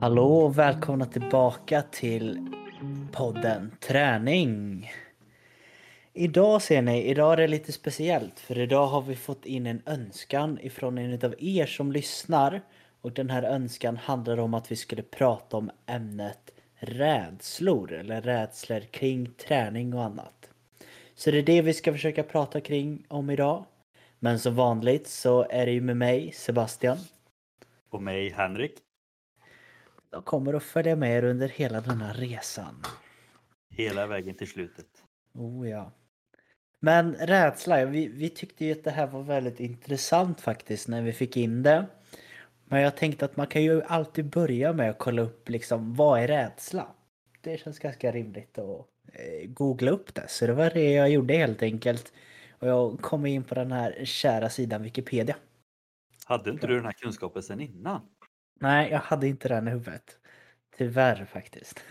Hallå och välkomna tillbaka till podden Träning. Idag ser ni, idag är det lite speciellt för idag har vi fått in en önskan ifrån en av er som lyssnar och den här önskan handlar om att vi skulle prata om ämnet rädslor eller rädslor kring träning och annat. Så det är det vi ska försöka prata kring om idag. Men som vanligt så är det ju med mig Sebastian. Och mig Henrik. De kommer att följa med er under hela den här resan. Hela vägen till slutet. Oh ja. Men rädsla, vi, vi tyckte ju att det här var väldigt intressant faktiskt när vi fick in det. Men jag tänkte att man kan ju alltid börja med att kolla upp liksom vad är rädsla? Det känns ganska rimligt att eh, googla upp det. Så det var det jag gjorde helt enkelt. Och jag kom in på den här kära sidan Wikipedia. Hade inte du den här kunskapen sedan innan? Nej, jag hade inte den i huvudet. Tyvärr faktiskt.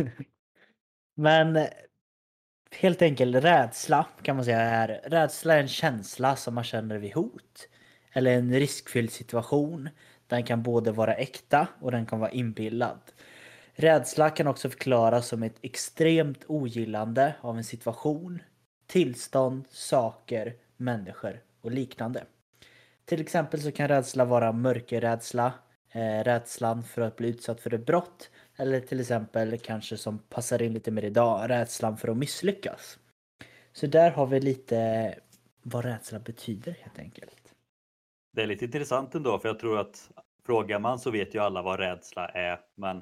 Men eh, helt enkelt rädsla kan man säga är rädsla är en känsla som man känner vid hot eller en riskfylld situation. Den kan både vara äkta och den kan vara inbillad. Rädsla kan också förklaras som ett extremt ogillande av en situation, tillstånd, saker, människor och liknande. Till exempel så kan rädsla vara mörkerrädsla, eh, rädslan för att bli utsatt för ett brott eller till exempel kanske som passar in lite mer idag, rädslan för att misslyckas. Så där har vi lite vad rädsla betyder helt enkelt. Det är lite intressant ändå för jag tror att frågar man så vet ju alla vad rädsla är men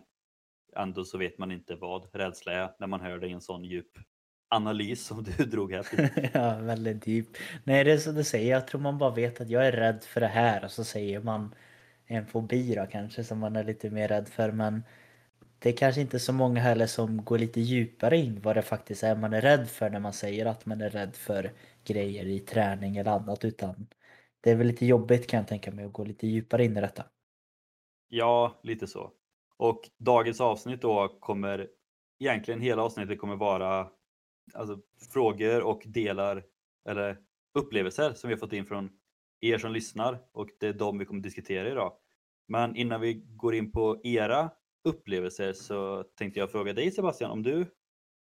ändå så vet man inte vad rädsla är när man hör det i en sån djup analys som du drog här. ja, väldigt djup. Nej, det är som du säger. Jag tror man bara vet att jag är rädd för det här och så säger man en fobi då kanske som man är lite mer rädd för. Men det är kanske inte så många heller som går lite djupare in vad det faktiskt är man är rädd för när man säger att man är rädd för grejer i träning eller annat utan det är väl lite jobbigt kan jag tänka mig att gå lite djupare in i detta. Ja, lite så. Och dagens avsnitt då kommer egentligen hela avsnittet kommer vara alltså, frågor och delar eller upplevelser som vi har fått in från er som lyssnar och det är de vi kommer diskutera idag. Men innan vi går in på era upplevelser så tänkte jag fråga dig Sebastian om du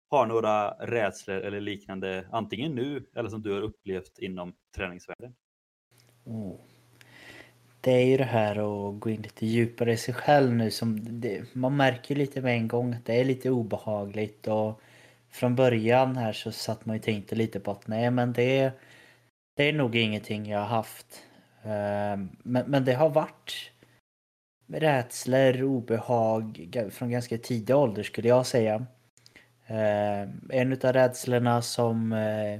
har några rädslor eller liknande antingen nu eller som du har upplevt inom träningsvärlden? Oh. Det är ju det här att gå in lite djupare i sig själv nu som det, man märker lite med en gång att det är lite obehagligt och från början här så satt man ju tänkte lite på att nej men det, det är nog ingenting jag har haft. Ehm, men, men det har varit rädslor, obehag från ganska tidig ålder skulle jag säga. Ehm, en utav rädslorna som, eh,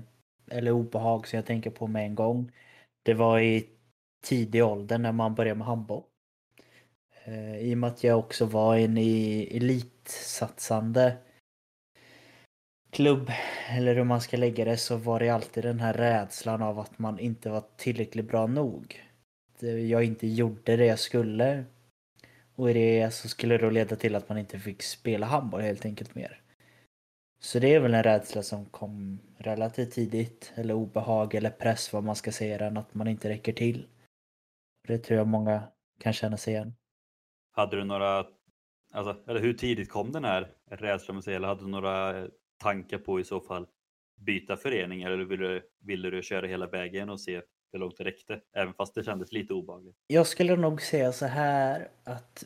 eller obehag som jag tänker på med en gång, det var i tidig ålder när man började med handboll. Ehm, I och med att jag också var en elitsatsande klubb, eller hur man ska lägga det, så var det alltid den här rädslan av att man inte var tillräckligt bra nog. Jag inte gjorde det jag skulle. Och i det så skulle det då leda till att man inte fick spela handboll helt enkelt mer. Så det är väl en rädsla som kom relativt tidigt, eller obehag eller press vad man ska säga den, att man inte räcker till. Det tror jag många kan känna sig igen. Hade du några, alltså, eller hur tidigt kom den här rädslan, eller hade du några tankar på i så fall byta förening eller ville du, ville du köra hela vägen och se hur långt det räckte? Även fast det kändes lite obehagligt. Jag skulle nog säga så här att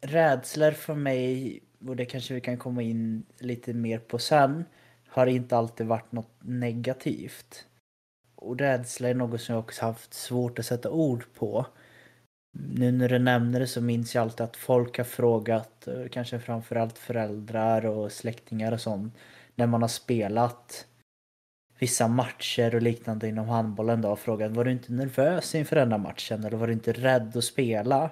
rädslor för mig, och det kanske vi kan komma in lite mer på sen, har inte alltid varit något negativt. Och rädsla är något som jag också haft svårt att sätta ord på. Nu när du nämner det så minns jag alltid att folk har frågat, eh, kanske framförallt föräldrar och släktingar och sånt, när man har spelat vissa matcher och liknande inom handbollen då och frågat var du inte nervös inför den där matchen eller var du inte rädd att spela?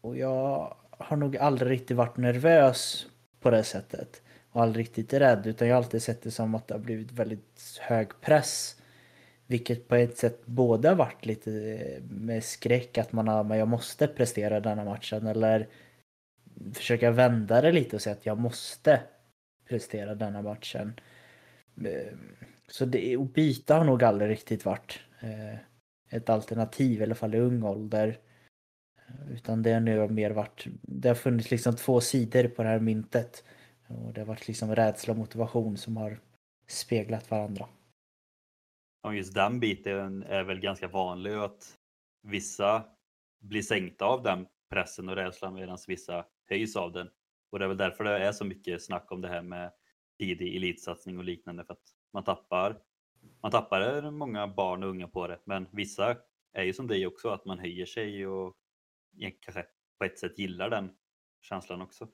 Och jag har nog aldrig riktigt varit nervös på det sättet och aldrig riktigt rädd utan jag har alltid sett det som att det har blivit väldigt hög press vilket på ett sätt både har varit lite eh, med skräck att man har, men jag måste prestera denna matchen eller försöka vända det lite och säga att jag måste prestera denna matchen. Ehm, så det, och byta har nog aldrig riktigt varit eh, ett alternativ, i alla fall i ung ålder. Utan det har nu mer varit, det har funnits liksom två sidor på det här myntet. Och det har varit liksom rädsla och motivation som har speglat varandra om just den biten är väl ganska vanlig att vissa blir sänkta av den pressen och rädslan medan vissa höjs av den. Och det är väl därför det är så mycket snack om det här med tidig elitsatsning och liknande för att man tappar, man tappar många barn och unga på det. Men vissa är ju som dig också, att man höjer sig och kanske på ett sätt gillar den känslan också.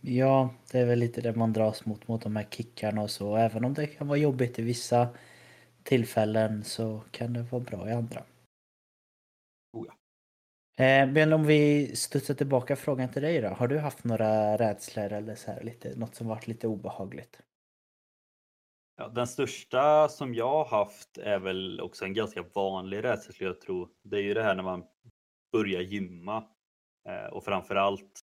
Ja, det är väl lite det man dras mot, mot de här kickarna och så. Även om det kan vara jobbigt i vissa tillfällen så kan det vara bra i andra. Oh ja. Eh, men om vi studsar tillbaka frågan till dig då. Har du haft några rädslor eller så här lite, något som varit lite obehagligt? Ja, den största som jag har haft är väl också en ganska vanlig rädsla skulle jag tro. Det är ju det här när man börjar gymma eh, och framförallt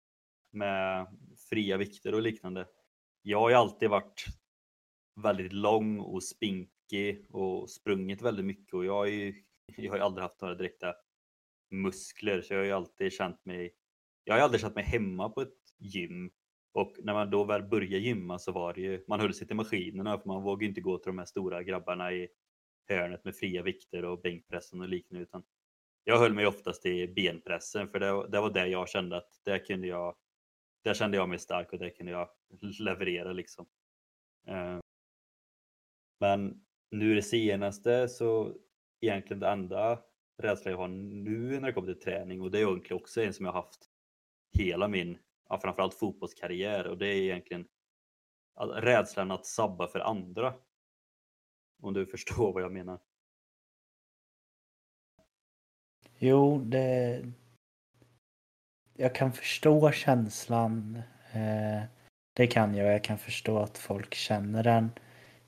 med fria vikter och liknande. Jag har ju alltid varit väldigt lång och spinkig och sprungit väldigt mycket och jag har ju, jag har ju aldrig haft några direkta muskler så jag har ju alltid känt mig jag har aldrig känt mig hemma på ett gym och när man då väl började gymma så var det ju, man höll sig till maskinerna för man vågade inte gå till de här stora grabbarna i hörnet med fria vikter och bänkpressen och liknande utan jag höll mig oftast i benpressen för det, det var det jag kände att där kunde jag där kände jag mig stark och där kunde jag leverera liksom. Eh, men nu det senaste så egentligen det enda rädsla jag har nu när det kommer till träning och det är egentligen också en som jag haft hela min, ja, framförallt fotbollskarriär och det är egentligen rädslan att sabba för andra. Om du förstår vad jag menar. Jo, det... Jag kan förstå känslan. Eh, det kan jag. Jag kan förstå att folk känner den.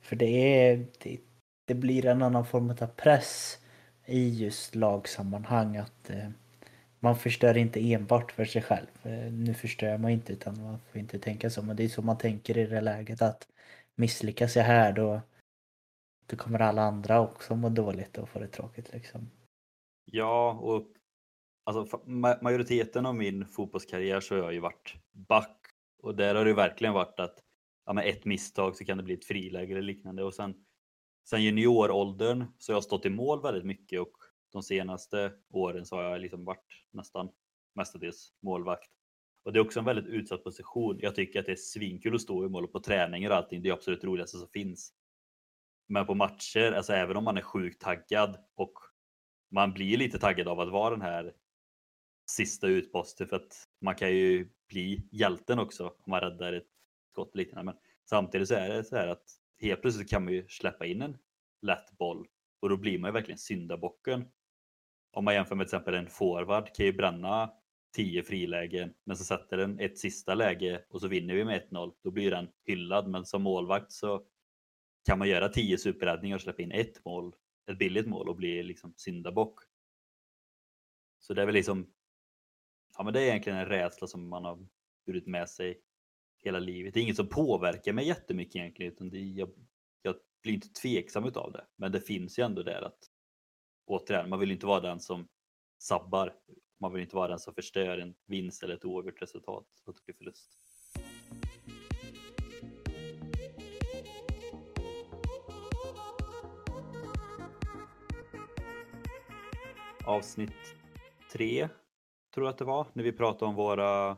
För det är... Det, det blir en annan form av press i just lagsammanhang att eh, man förstör inte enbart för sig själv. Eh, nu förstör man inte utan man får inte tänka så. Men det är så man tänker i det läget att misslyckas jag här då, då kommer alla andra också må dåligt och få det tråkigt liksom. Ja, och alltså, majoriteten av min fotbollskarriär så har jag ju varit back och där har det verkligen varit att ja, med ett misstag så kan det bli ett friläge eller liknande och sen sen junioråldern så har jag stått i mål väldigt mycket och de senaste åren så har jag liksom varit nästan mestadels målvakt. Och det är också en väldigt utsatt position. Jag tycker att det är svinkul att stå i mål och på träningar och allting. Det är absolut roligaste som finns. Men på matcher, alltså även om man är sjukt taggad och man blir lite taggad av att vara den här sista utposten för att man kan ju bli hjälten också om man räddar ett skott liknande. Men samtidigt så är det så här att helt plötsligt kan man ju släppa in en lätt boll och då blir man ju verkligen syndabocken. Om man jämför med till exempel en forward kan ju bränna 10 frilägen men så sätter den ett sista läge och så vinner vi med 1-0. Då blir den hyllad men som målvakt så kan man göra 10 superräddningar och släppa in ett mål, ett billigt mål och bli liksom syndabock. Så det är väl liksom, ja men det är egentligen en rädsla som man har burit med sig hela livet. Det är inget som påverkar mig jättemycket egentligen utan det, jag, jag blir inte tveksam utav det. Men det finns ju ändå där att återigen, man vill inte vara den som sabbar. Man vill inte vara den som förstör en vinst eller ett oavgjort resultat så att det blir förlust. Avsnitt tre tror jag att det var när vi pratade om våra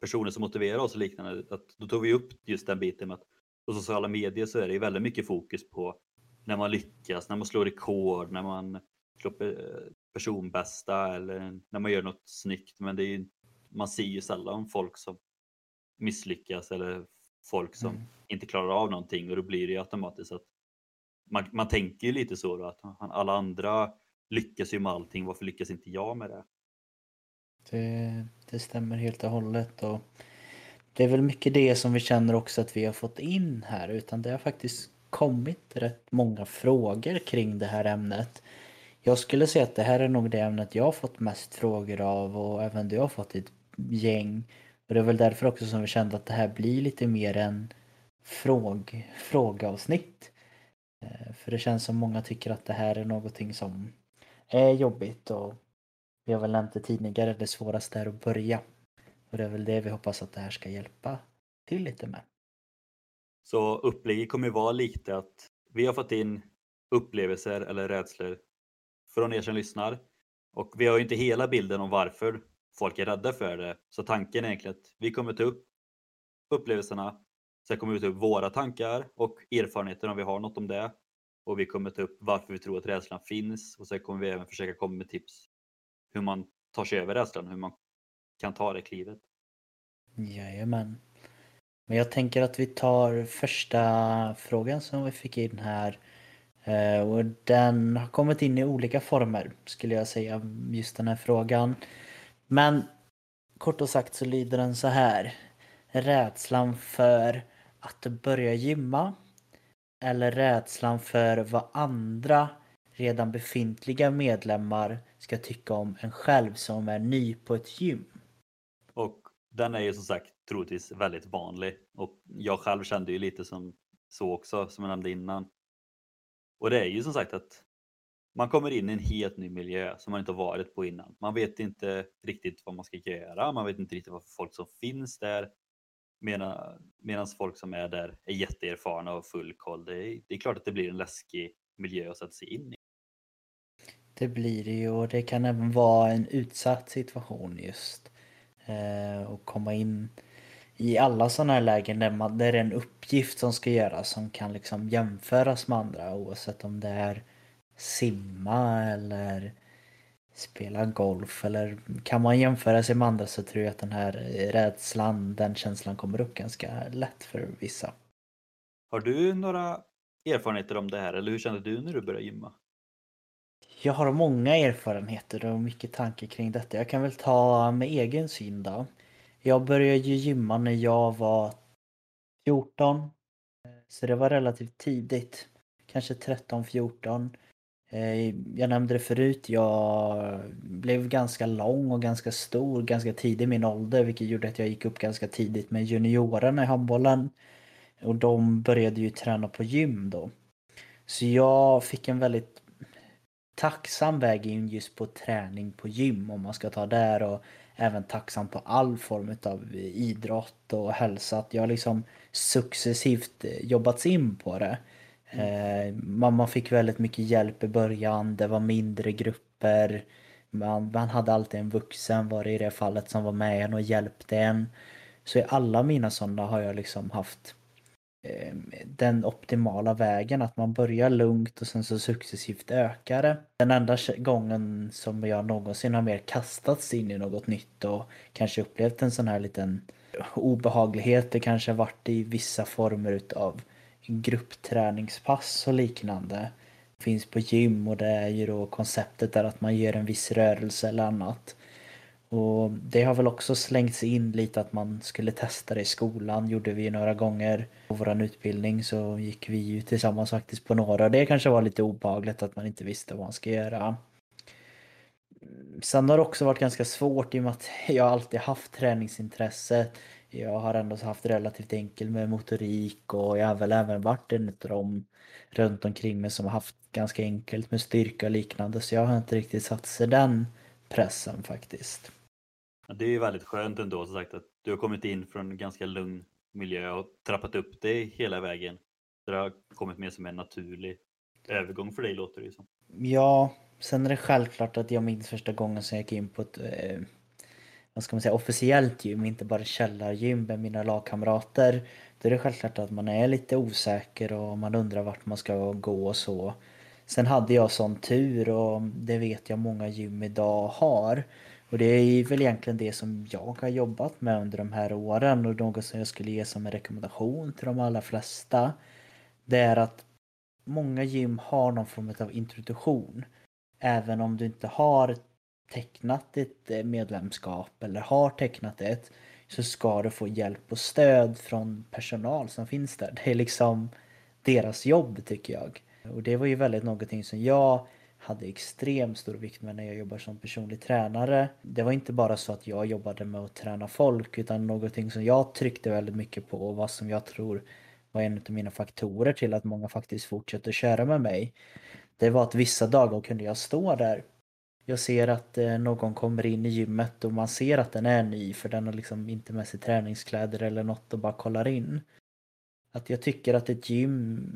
personer som motiverar oss och liknande. Att då tog vi upp just den biten med att på sociala medier så är det väldigt mycket fokus på när man lyckas, när man slår rekord, när man slår personbästa eller när man gör något snyggt. Men det är, man ser ju sällan folk som misslyckas eller folk som mm. inte klarar av någonting och då blir det ju automatiskt att man, man tänker ju lite så då, att alla andra lyckas ju med allting, varför lyckas inte jag med det? Det, det stämmer helt och hållet. Och det är väl mycket det som vi känner också att vi har fått in här. Utan det har faktiskt kommit rätt många frågor kring det här ämnet. Jag skulle säga att det här är nog det ämnet jag har fått mest frågor av och även du har fått ett gäng. Och det är väl därför också som vi kände att det här blir lite mer en fråg, frågeavsnitt. Eh, för det känns som många tycker att det här är någonting som är jobbigt och vi har väl nämnt det tidigare, det svåraste är att börja. Och det är väl det vi hoppas att det här ska hjälpa till lite med. Så upplägget kommer ju vara lite att vi har fått in upplevelser eller rädslor från er som lyssnar. Och vi har ju inte hela bilden om varför folk är rädda för det. Så tanken är egentligen att vi kommer ta upp upplevelserna. Sen kommer vi ta upp våra tankar och erfarenheter om vi har något om det. Och vi kommer ta upp varför vi tror att rädslan finns. Och sen kommer vi även försöka komma med tips hur man tar sig över rädslan, hur man kan ta det klivet. Jajamän. Men jag tänker att vi tar första frågan som vi fick in här. Eh, och den har kommit in i olika former skulle jag säga, just den här frågan. Men kort och sagt så lyder den så här. Rädslan för att börja gymma eller rädslan för vad andra redan befintliga medlemmar ska tycka om en själv som är ny på ett gym. Och den är ju som sagt troligtvis väldigt vanlig och jag själv kände ju lite som så också som jag nämnde innan. Och det är ju som sagt att man kommer in i en helt ny miljö som man inte har varit på innan. Man vet inte riktigt vad man ska göra, man vet inte riktigt vad folk som finns där. Medan folk som är där är jätteerfarna och full koll. Det är, det är klart att det blir en läskig miljö att sätta sig in i. Det blir det ju och det kan även vara en utsatt situation just. Eh, och komma in i alla sådana här lägen där, man, där det är en uppgift som ska göras som kan liksom jämföras med andra oavsett om det är simma eller spela golf eller kan man jämföra sig med andra så tror jag att den här eh, rädslan, den känslan kommer upp ganska lätt för vissa. Har du några erfarenheter om det här eller hur kände du när du började gymma? Jag har många erfarenheter och mycket tankar kring detta. Jag kan väl ta med egen syn då. Jag började ju gymma när jag var 14. Så det var relativt tidigt. Kanske 13-14. Eh, jag nämnde det förut, jag blev ganska lång och ganska stor ganska tidigt i min ålder vilket gjorde att jag gick upp ganska tidigt med juniorerna i handbollen. Och de började ju träna på gym då. Så jag fick en väldigt tacksam väg in just på träning på gym om man ska ta där och även tacksam på all form av eh, idrott och hälsa. Att jag liksom successivt eh, jobbats in på det. Eh, man, fick väldigt mycket hjälp i början, det var mindre grupper. Man, man hade alltid en vuxen var det i det fallet som var med en och hjälpte en. Så i alla mina sådana har jag liksom haft Ehm, den optimala vägen, att man börjar lugnt och sen så successivt ökar det. Den enda gången som jag någonsin har mer kastats in i något nytt och kanske upplevt en sån här liten obehaglighet, det kanske varit i vissa former utav gruppträningspass och liknande. Finns på gym och det är ju då konceptet där att man gör en viss rörelse eller annat. Och det har väl också slängts in lite att man skulle testa det i skolan, gjorde vi några gånger. På våran utbildning så gick vi ju tillsammans faktiskt på några och det kanske var lite obehagligt att man inte visste vad man ska göra. Sen har det också varit ganska svårt i och med att jag alltid haft träningsintresse jag har ändå haft relativt enkel med motorik och jag har väl även varit en av dem runt omkring mig som har haft ganska enkelt med styrka och liknande så jag har inte riktigt satt sig den pressen faktiskt. Det är ju väldigt skönt ändå som sagt att du har kommit in från en ganska lugn miljö och trappat upp dig hela vägen. Det har kommit mer som en naturlig övergång för dig låter det ju som. Ja, sen är det självklart att jag minns första gången som jag gick in på ett eh, vad ska man säga, officiellt gym, inte bara källargym med mina lagkamrater. Då är det självklart att man är lite osäker och man undrar vart man ska gå och så. Sen hade jag sån tur och det vet jag många gym idag har. Och det är väl egentligen det som jag har jobbat med under de här åren och något som jag skulle ge som en rekommendation till de allra flesta. Det är att många gym har någon form av introduktion. Även om du inte har tecknat ett eh, medlemskap eller har tecknat ett så ska du få hjälp och stöd från personal som finns där. Det är liksom deras jobb tycker jag. Och det var ju väldigt någonting som jag hade extremt stor vikt med när jag jobbar som personlig tränare. Det var inte bara så att jag jobbade med att träna folk utan någonting som jag tryckte väldigt mycket på och vad som jag tror var en av mina faktorer till att många faktiskt fortsätter köra med mig. Det var att vissa dagar kunde jag stå där Jag ser att eh, någon kommer in i gymmet och man ser att den är ny för den har liksom inte med sig träningskläder eller något och bara kollar in. Att jag tycker att ett gym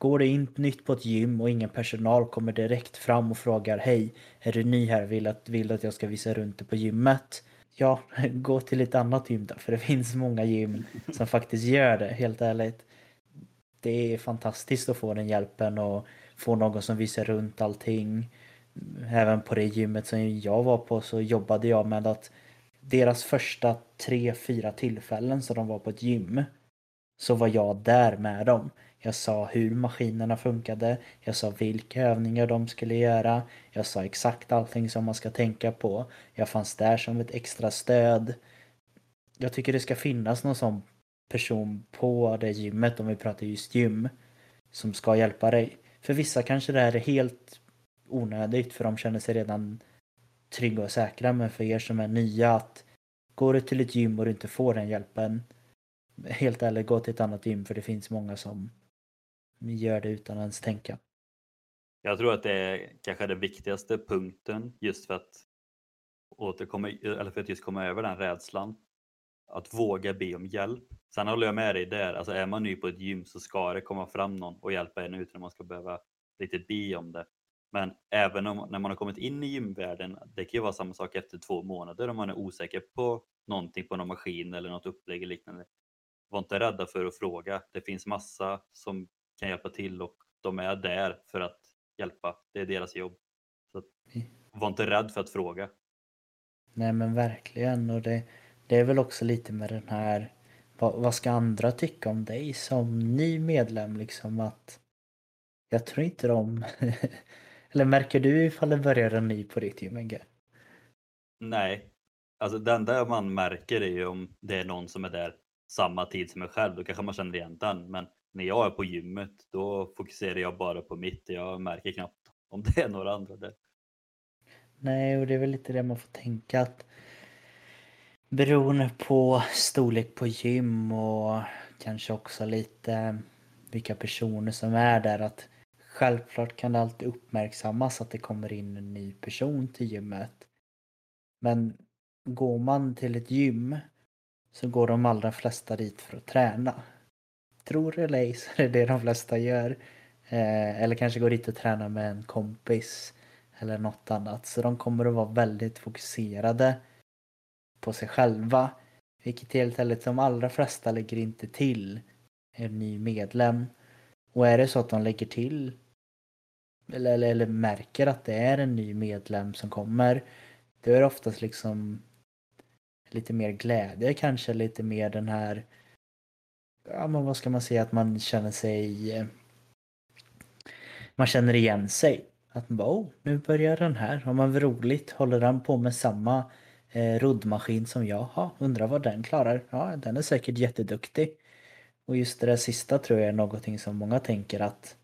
Går det in nytt på ett gym och ingen personal kommer direkt fram och frågar Hej, är du ny här? Vill att, vill att jag ska visa runt dig på gymmet? Ja, gå till ett annat gym då, för det finns många gym som faktiskt gör det, helt ärligt. Det är fantastiskt att få den hjälpen och få någon som visar runt allting. Även på det gymmet som jag var på så jobbade jag med att deras första tre, fyra tillfällen som de var på ett gym så var jag där med dem. Jag sa hur maskinerna funkade, jag sa vilka övningar de skulle göra, jag sa exakt allting som man ska tänka på. Jag fanns där som ett extra stöd. Jag tycker det ska finnas någon sån person på det gymmet, om vi pratar just gym, som ska hjälpa dig. För vissa kanske det här är helt onödigt för de känner sig redan trygga och säkra. Men för er som är nya att går du till ett gym och du inte får den hjälpen helt ärligt gå till ett annat gym för det finns många som gör det utan att ens tänka. Jag tror att det är kanske den viktigaste punkten just för att återkomma, eller för att just komma över den rädslan. Att våga be om hjälp. Sen håller jag med dig där, alltså är man ny på ett gym så ska det komma fram någon och hjälpa en utan att man ska behöva riktigt be om det. Men även om, när man har kommit in i gymvärlden, det kan ju vara samma sak efter två månader om man är osäker på någonting på någon maskin eller något upplägg eller liknande. Var inte rädda för att fråga. Det finns massa som kan hjälpa till och de är där för att hjälpa. Det är deras jobb. Så var inte rädd för att fråga. Nej men verkligen och det, det är väl också lite med den här vad, vad, ska andra tycka om dig som ny medlem liksom att jag tror inte de eller märker du ifall det börjar en ny på ditt gym? Nej, alltså det enda man märker är ju om det är någon som är där samma tid som mig själv, då kanske man känner igen den. Men när jag är på gymmet, då fokuserar jag bara på mitt. Jag märker knappt om det är några andra där. Nej, och det är väl lite det man får tänka att beroende på storlek på gym och kanske också lite vilka personer som är där att självklart kan det alltid uppmärksammas att det kommer in en ny person till gymmet. Men går man till ett gym så går de allra flesta dit för att träna. Tror eller ej så är det det de flesta gör. Eh, eller kanske går dit och tränar med en kompis eller något annat. Så de kommer att vara väldigt fokuserade på sig själva. Vilket helt ärligt de allra flesta lägger inte till en ny medlem. Och är det så att de lägger till eller, eller, eller märker att det är en ny medlem som kommer. Då är det oftast liksom lite mer glädje kanske, lite mer den här ja men vad ska man säga, att man känner sig eh, man känner igen sig. Att man bara, oh, nu börjar den här. Har man roligt? Håller den på med samma eh, roddmaskin som jag har? Undrar vad den klarar? Ja, den är säkert jätteduktig. Och just det där sista tror jag är någonting som många tänker att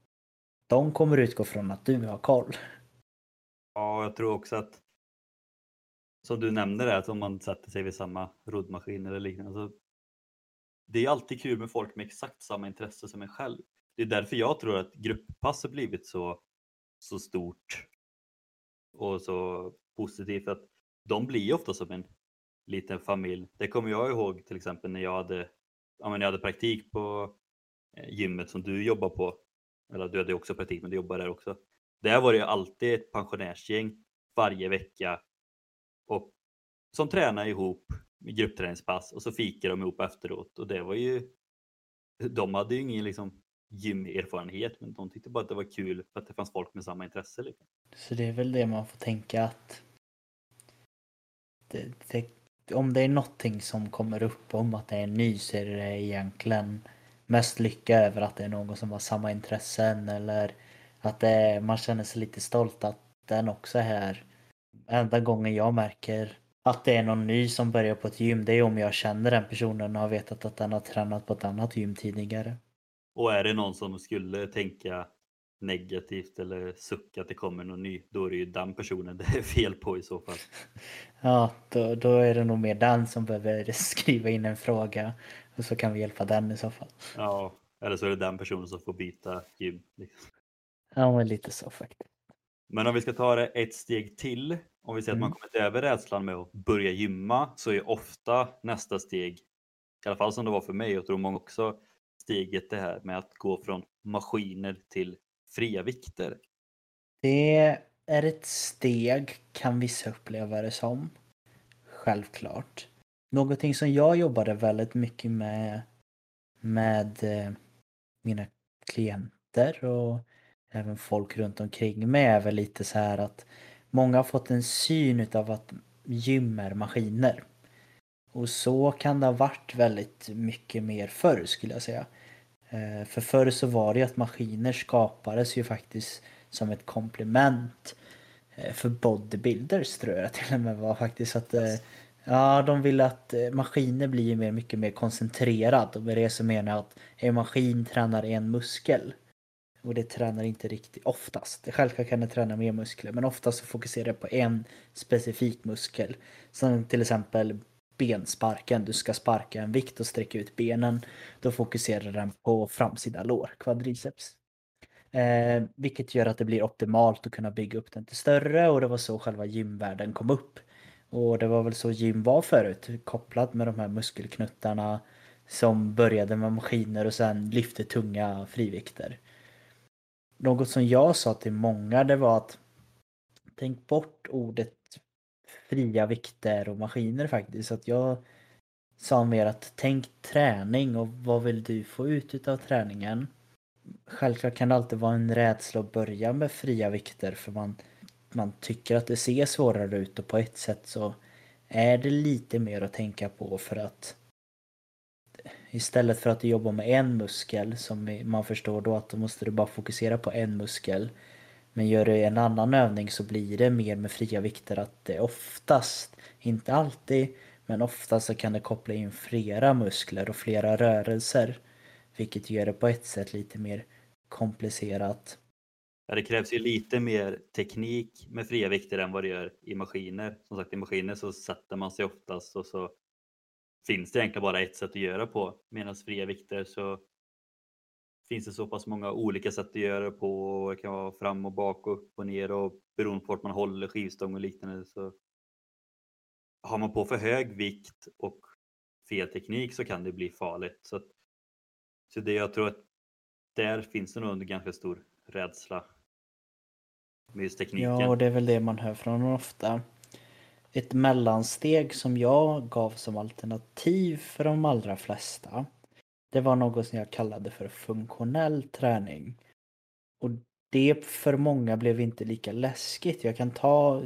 de kommer utgå från att du har koll. Ja, jag tror också att som du nämnde det, att om man sätter sig vid samma roddmaskin eller liknande. Så det är alltid kul med folk med exakt samma intresse som en själv. Det är därför jag tror att grupppass har blivit så, så stort och så positivt. att De blir ofta som en liten familj. Det kommer jag ihåg till exempel när jag hade, ja, men jag hade praktik på eh, gymmet som du jobbar på. Eller du hade också praktik men du jobbar där också. Där var det alltid ett pensionärsgäng varje vecka och som tränade ihop gruppträningspass och så fikade de ihop efteråt och det var ju de hade ju ingen liksom gymerfarenhet men de tyckte bara att det var kul för att det fanns folk med samma intresse. Liksom. Så det är väl det man får tänka att det, det, om det är någonting som kommer upp om att det är ny så är det egentligen mest lycka över att det är någon som har samma intressen eller att det, man känner sig lite stolt att den också är här. Enda gången jag märker att det är någon ny som börjar på ett gym, det är om jag känner den personen och har vetat att den har tränat på ett annat gym tidigare. Och är det någon som skulle tänka negativt eller sucka att det kommer någon ny, då är det ju den personen det är fel på i så fall. Ja, då, då är det nog mer den som behöver skriva in en fråga och så kan vi hjälpa den i så fall. Ja, eller så är det den personen som får byta gym. Liksom. Ja, men lite så faktiskt. Men om vi ska ta det ett steg till, om vi säger att man Mm. kommit över rädslan med att börja gymma, så är ofta nästa steg, i alla fall som det var för mig, och jag tror många också, steget det här med att gå från maskiner till fria vikter. Det är ett steg, kan vissa uppleva det som. Självklart. Någonting som jag jobbade väldigt mycket med med eh, mina klienter och även folk runt omkring mig är väl lite så här att många har fått en syn utav att gym är maskiner. Och så kan det ha varit väldigt mycket mer förr skulle jag säga. Eh, För förr så var det ju att maskiner skapades ju faktiskt som ett komplement eh, för bodybuilders tror jag till och med var faktiskt att eh, Ja, de vill att maskiner blir mer, mycket mer koncentrerad och med det så menar jag att en maskin tränar en muskel. Och det tränar inte riktigt oftast. Självklart kan det träna mer muskler men oftast så fokuserar det på en specifik muskel. Som till exempel bensparken. Du ska sparka en vikt och sträcka ut benen. Då fokuserar den på framsida lår, kvadriceps. Eh, vilket gör att det blir optimalt att kunna bygga upp den till större och det var så själva gymvärlden kom upp. Och det var väl så gym var förut, kopplat med de här muskelknuttarna som började med maskiner och sen lyfte tunga frivikter. Något som jag sa till många det var att tänk bort ordet fria vikter och maskiner faktiskt. Att jag sa mer att tänk träning och vad vill du få ut utav träningen? Självklart kan det alltid vara en rädsla att börja med fria vikter för man, man tycker att det ser svårare ut och på ett sätt så är det lite mer att tänka på för att istället för att du jobbar med en muskel som man förstår då att då måste du bara fokusera på en muskel. Men gör du en annan övning så blir det mer med fria vikter att det oftast, inte alltid, men oftast så kan det koppla in flera muskler och flera rörelser. Vilket gör det på ett sätt lite mer komplicerat. Ja, det krävs ju lite mer teknik med fria vikter än vad det gör i maskiner. Som sagt, i maskiner så sätter man sig oftast och så finns det egentligen bara ett sätt att göra på. Medan fria vikter så finns det så pass många olika sätt att göra det på. Det kan vara fram och bak och upp och ner och beroende på vart man håller skivstång och liknande. Så har man på för hög vikt och fel teknik så kan det bli farligt. Så, att, så det jag tror att där finns det nog en ganska stor rädsla med just tekniken. Ja, och det är väl det man hör från ofta. Ett mellansteg som jag gav som alternativ för de allra flesta. Det var något som jag kallade för funktionell träning. Och det för många blev inte lika läskigt. Jag kan ta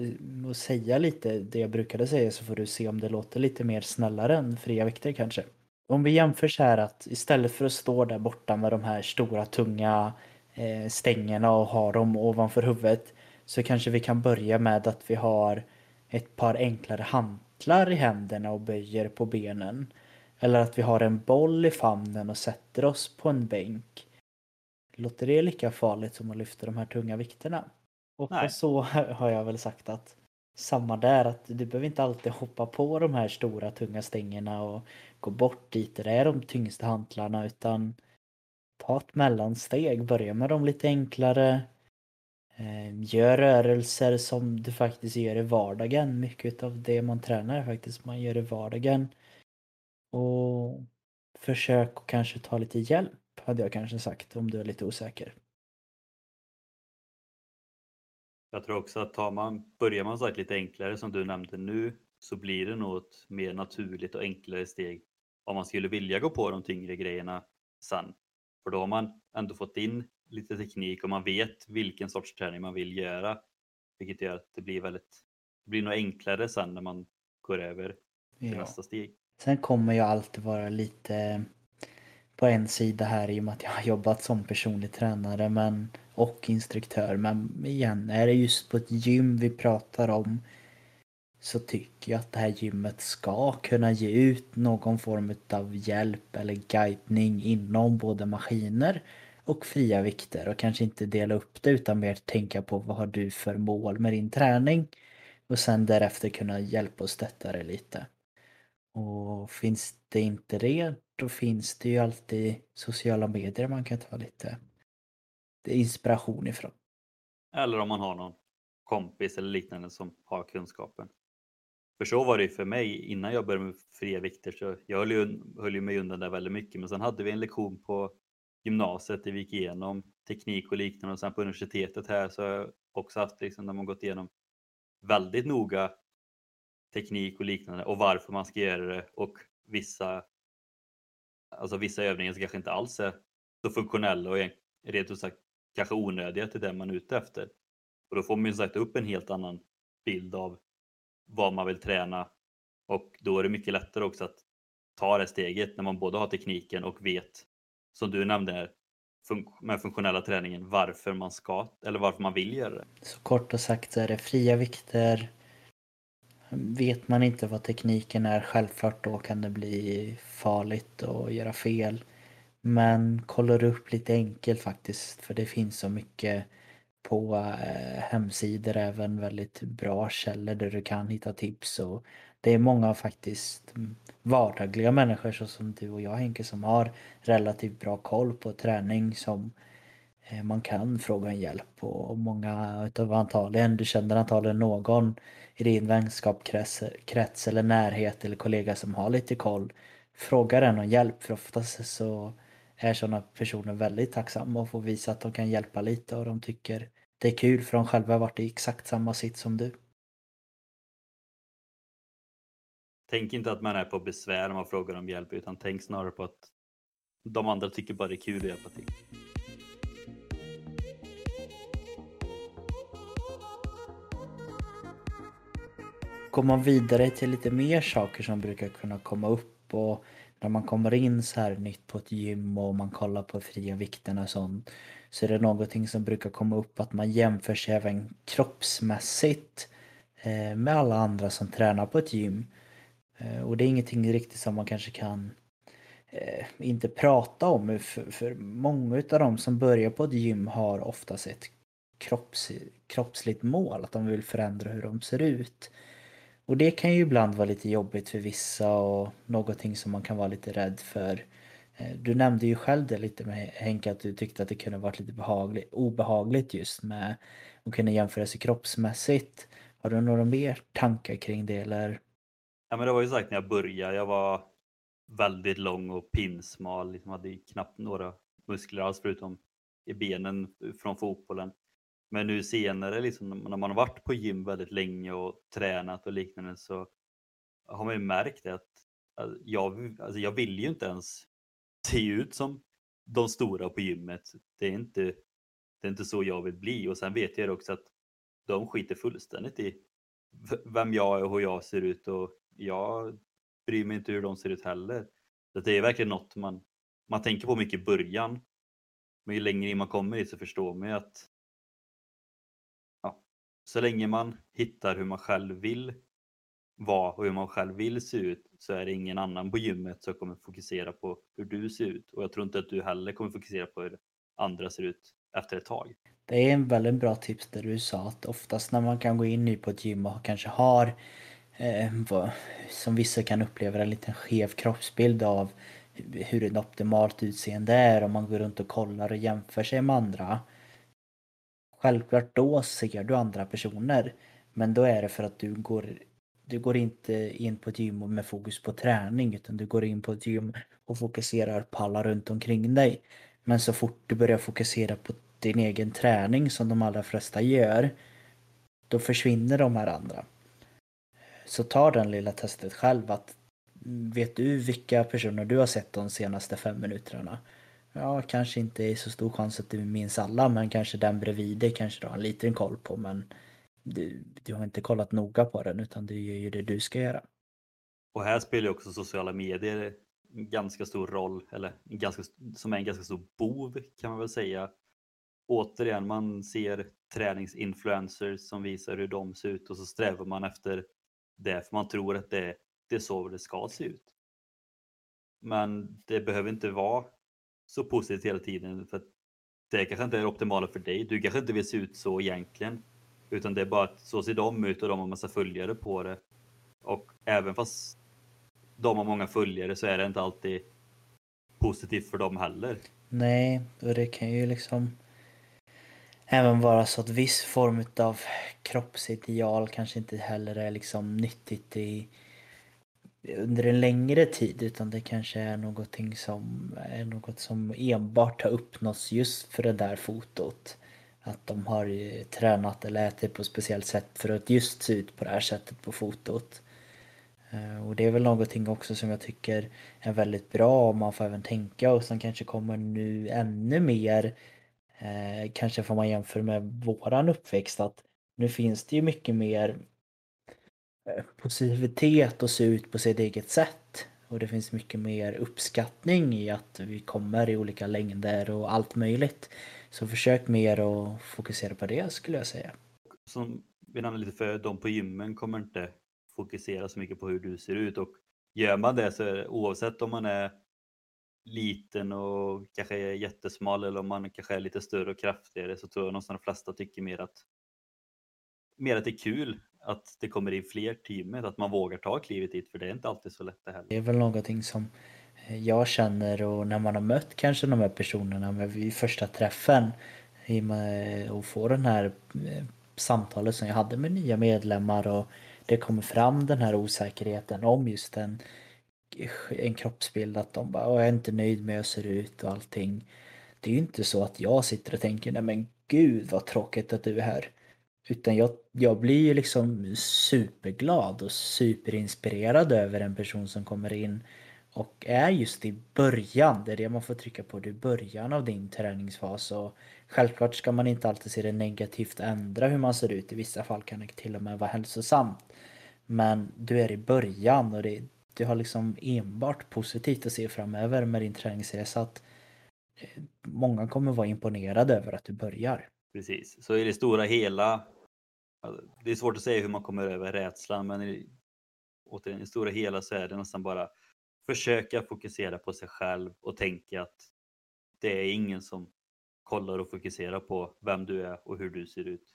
och säga lite det jag brukade säga så får du se om det låter lite mer snällare än fria vikter kanske. Om vi jämför så här att istället för att stå där borta med de här stora tunga eh, stängerna och ha dem ovanför huvudet så kanske vi kan börja med att vi har ett par enklare hantlar i händerna och böjer på benen. Eller att vi har en boll i famnen och sätter oss på en bänk. Låter det lika farligt som att lyfta de här tunga vikterna? Och Nej. så har jag väl sagt att samma där att du behöver inte alltid hoppa på de här stora tunga stängerna och gå bort dit där det är de tyngsta hantlarna utan ta ett mellansteg, börja med de lite enklare. Ehm, gör rörelser som du faktiskt gör i vardagen. Mycket av det man tränar är faktiskt man gör i vardagen. Och försök att kanske ta lite hjälp, hade jag kanske sagt om du är lite osäker. Jag tror också att tar man, börjar man sagt lite enklare som du nämnde nu så blir det nog ett mer naturligt och enklare steg om man skulle vilja gå på de tyngre grejerna sen. För då har man ändå fått in lite teknik och man vet vilken sorts träning man vill göra. Vilket gör att det blir väldigt, det blir nog enklare sen när man går över till Ja. nästa steg. Sen kommer jag alltid vara lite på en sida här i och med att jag har jobbat som personlig tränare men, och instruktör. Men igen, är det just på ett gym vi pratar om så tycker jag att det här gymmet ska kunna ge ut någon form av hjälp eller guidning inom både maskiner och fria vikter och kanske inte dela upp det utan mer tänka på vad har du för mål med din träning och sen därefter kunna hjälpa och stötta det lite. Och finns det inte det, då finns det ju alltid sociala medier man kan ta lite inspiration ifrån. Eller om man har någon kompis eller liknande som har kunskapen. För så var det ju för mig innan jag började med fria vikter så jag höll ju, höll ju mig undan där väldigt mycket men sen hade vi en lektion på gymnasiet där vi gick igenom teknik och liknande och sen på universitetet här så har jag också haft liksom när man gått igenom väldigt noga teknik och liknande och varför man ska göra det och vissa alltså vissa övningar som kanske inte alls är så funktionella och rent ut sagt kanske onödiga till det man är ute efter. Och då får man ju sagt upp en helt annan bild av vad man vill träna och då är det mycket lättare också att ta det steget när man både har tekniken och vet, som du nämnde med funktionella träningen, varför man ska eller varför man vill göra det. Så kort och sagt så är det fria vikter. Vet man inte vad tekniken är, självklart då kan det bli farligt och göra fel. Men kollar upp lite enkelt faktiskt, för det finns så mycket på eh, hemsidor även väldigt bra källor där du kan hitta tips och det är många faktiskt vardagliga människor så som du och jag Henke som har relativt bra koll på träning som eh, man kan fråga en hjälp och många utav antagligen, du känner antagligen någon i din vänskapskrets eller närhet eller kollega som har lite koll. Fråga den om hjälp för oftast så är sådana personer väldigt tacksamma och får visa att de kan hjälpa lite och de tycker det är kul för de själva har varit i exakt samma sitt som du. Tänk inte att man är på besvär när man frågar om hjälp utan tänk snarare på att de andra tycker bara det är kul att hjälpa till. Går man vidare till lite mer saker som brukar kunna komma upp och när man kommer in så här nytt på ett gym och man kollar på fria vikterna och sånt så är det någonting som brukar komma upp att man jämför sig även kroppsmässigt eh, med alla andra som tränar på ett gym. Eh, och det är ingenting riktigt som man kanske kan eh, inte prata om för, för många av dem som börjar på ett gym har oftast ett kropps, kroppsligt mål, att de vill förändra hur de ser ut. Och det kan ju ibland vara lite jobbigt för vissa och någonting som man kan vara lite rädd för. Eh, du nämnde ju själv det lite med Henke att du tyckte att det kunde varit lite behagligt, obehagligt just med att kunna jämföra sig kroppsmässigt. Har du några mer tankar kring det eller? Ja men det var ju sagt när jag började, jag var väldigt lång och pinsmal, liksom hade knappt några muskler alls förutom i benen från fotbollen. Men nu senare, liksom, när man har varit på gym väldigt länge och tränat och liknande så har man ju märkt att jag, alltså jag vill ju inte ens se ut som de stora på gymmet. Det är inte, det är inte så jag vill bli och sen vet jag också att de skiter fullständigt i vem jag är och hur jag ser ut och jag bryr mig inte hur de ser ut heller. Så det är verkligen något man, man tänker på mycket i början. Men ju längre in man kommer i så förstår man ju att så länge man hittar hur man själv vill vara och hur man själv vill se ut så är det ingen annan på gymmet som kommer fokusera på hur du ser ut. Och jag tror inte att du heller kommer fokusera på hur andra ser ut efter ett tag. Det är en väldigt bra tips där du sa att oftast när man kan gå in på ett gym och kanske har eh, som vissa kan uppleva en liten skev kroppsbild av hur ett optimalt utseende är om man går runt och kollar och jämför sig med andra Självklart då ser du andra personer. Men då är det för att du går, du går inte in på ett gym med fokus på träning utan du går in på ett gym och fokuserar på alla runt omkring dig. Men så fort du börjar fokusera på din egen träning som de allra flesta gör då försvinner de här andra. Så ta den lilla testet själv att mm, vet du vilka personer du har sett de senaste fem minuterna? Ja, kanske inte är så stor chans att du minns alla, men kanske den bredvid dig kanske du har en liten koll på, men du, du har inte kollat noga på den utan du gör ju det du ska göra. Och här spelar ju också sociala medier en ganska stor roll, eller ganska, som är en ganska stor bov kan man väl säga. Återigen, man ser träningsinfluencers som visar hur de ser ut och så strävar man efter det för man tror att det, det är så det ska se ut. Men det behöver inte vara så positivt hela tiden. För det kanske inte är det optimala för dig. Du kanske inte vill se ut så egentligen. Utan det är bara att så ser de ut och de har massa följare på det. Och även fast de har många följare så är det inte alltid positivt för dem heller. Nej, och det kan ju liksom även vara så att viss form av kroppsideal kanske inte heller är liksom nyttigt i under en längre tid utan det kanske är någonting som är något som enbart har uppnåtts just för det där fotot. Att de har tränat eller ätit på ett speciellt sätt för att just se ut på det här sättet på fotot. Eh, och det är väl någonting också som jag tycker är väldigt bra om man får även tänka och som kanske kommer nu ännu mer eh, kanske får man jämföra med våran uppväxt att nu finns det ju mycket mer eh, positivitet och se ut på sitt eget sätt. Och det finns mycket mer uppskattning i att vi kommer i olika längder och allt möjligt. Så försök mer att fokusera på det skulle jag säga. Som vi nämnde lite för, de på gymmen kommer inte fokusera så mycket på hur du ser ut och gör man det så är det, oavsett om man är liten och kanske är jättesmal eller om man kanske är lite större och kraftigare så tror jag någonstans de flesta tycker mer att mer att det är kul att det kommer in fler teamet, att man vågar ta klivet dit för det är inte alltid så lätt det heller. Det är väl någonting som eh, jag känner och när man har mött kanske de här personerna med vid första träffen och får den här eh, samtalet som jag hade med nya medlemmar och det kommer fram den här osäkerheten om just den en kroppsbild att de bara jag är inte nöjd med hur jag ser ut och allting. Det är ju inte så att jag sitter och tänker nej men gud vad tråkigt att du är här. Utan jag, jag blir ju liksom superglad och superinspirerad över en person som kommer in och är just i början, det är det man får trycka på, det är början av din träningsfas och självklart ska man inte alltid se det negativt ändra hur man ser ut, i vissa fall kan det till och med vara hälsosamt. Men du är i början och det, du har liksom enbart positivt att se framöver med din träningsresa att eh, många kommer vara imponerade över att du börjar. Precis, så i det stora hela, det är svårt att säga hur man kommer över rädslan men i, återigen, i det stora hela så är det nästan bara försöka fokusera på sig själv och tänka att det är ingen som kollar och fokuserar på vem du är och hur du ser ut.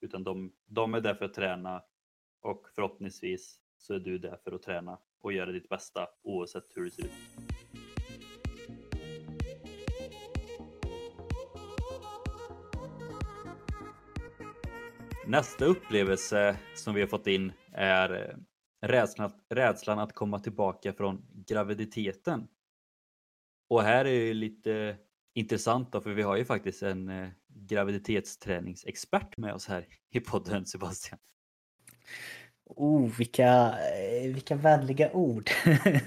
Utan de, de är där för att träna och förhoppningsvis så är du där för att träna och göra ditt bästa oavsett hur det ser ut. Nästa upplevelse som vi har fått in är eh, rädslan, rädslan att komma tillbaka från graviditeten. Och här är ju lite intressant då, för vi har ju faktiskt en eh, graviditetsträningsexpert med oss här i podden, Sebastian. Oh, vilka, eh, vilka vänliga ord.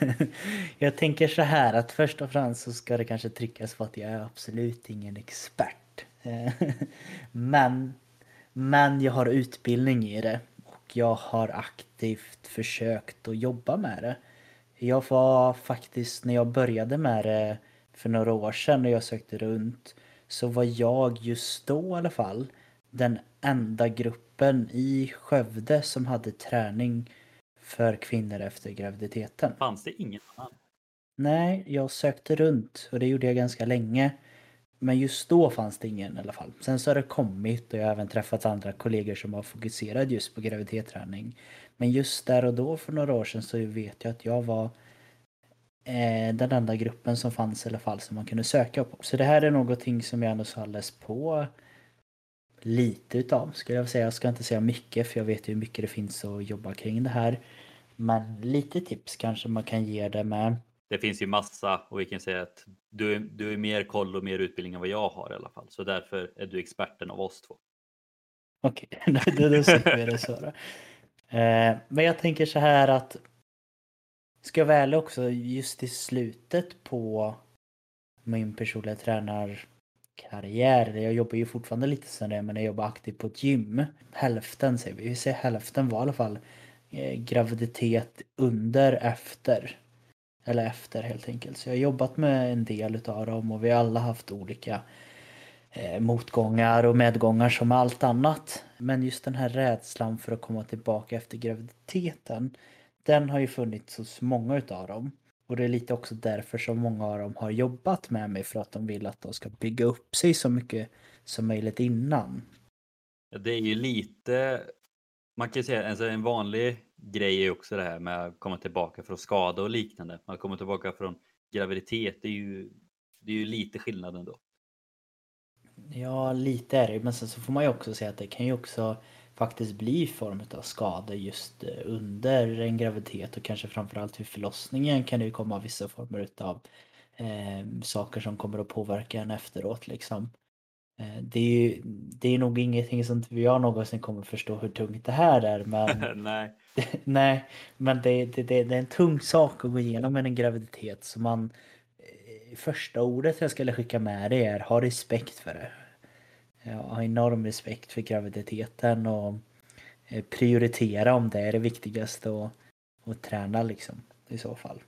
jag tänker så här att först och främst så ska det kanske tryckas på att jag är absolut ingen expert. men, men jag har utbildning i det och jag har aktivt försökt att jobba med det. Jag var faktiskt, när jag började med det för några år sedan och jag sökte runt, så var jag just då i alla fall den enda grupp gruppen i Skövde som hade träning för kvinnor efter graviditeten. Fanns det ingen annan? Nej, jag sökte runt och det gjorde jag ganska länge. Men just då fanns det ingen i alla fall. Sen så har det kommit och jag har även träffat andra kollegor som har fokuserat just på graviditetsträning. Men just där och då för några år sedan så vet jag att jag var eh, den enda gruppen som fanns i alla fall som man kunde söka på. Så det här är någonting som jag ändå har läst på lite utav skulle jag säga. Jag ska inte säga mycket för jag vet ju hur mycket det finns att jobba kring det här. Men lite tips kanske man kan ge det med. Det finns ju massa och vi kan säga att du, du är mer koll och mer utbildning än vad jag har i alla fall. Så därför är du experten av oss två. Okej, okay. då, då sätter vi det så. Då. Eh, men jag tänker så här att ska jag väl också just i slutet på min personliga karriär. Jag jobbar ju fortfarande lite som det, men jag jobbar aktivt på ett gym. Hälften säger vi, vi säger hälften var i alla fall eh, graviditet under, efter. Eller efter helt enkelt. Så jag har jobbat med en del utav dem och vi har alla haft olika eh, motgångar och medgångar som allt annat. Men just den här rädslan för att komma tillbaka efter graviditeten. Den har ju funnits hos många utav dem. Och det är lite också därför som många av dem har jobbat med mig för att de vill att de ska bygga upp sig så mycket som möjligt innan. Det är ju lite, man kan ju säga alltså en vanlig grej är också det här med att komma tillbaka från skada och liknande. Man kommer tillbaka från graviditet, det är ju, det är ju lite skillnad ändå. Ja, lite är det Men sen så får man ju också säga att det kan ju också faktiskt bli i form av skador just eh, under en graviditet och kanske framförallt vid förlossningen kan det ju komma vissa former utav eh, saker som kommer att påverka en efteråt liksom. Eh, det är ju det är nog ingenting som jag någonsin kommer förstå hur tungt det här är men Nej. Nej, men det, det, det, det är en tung sak att gå igenom en graviditet så man eh, Första ordet jag skulle skicka med dig är ha respekt för det. Jag har enorm respekt för graviditeten och eh, prioritera om det är det viktigaste och, och träna liksom i så fall.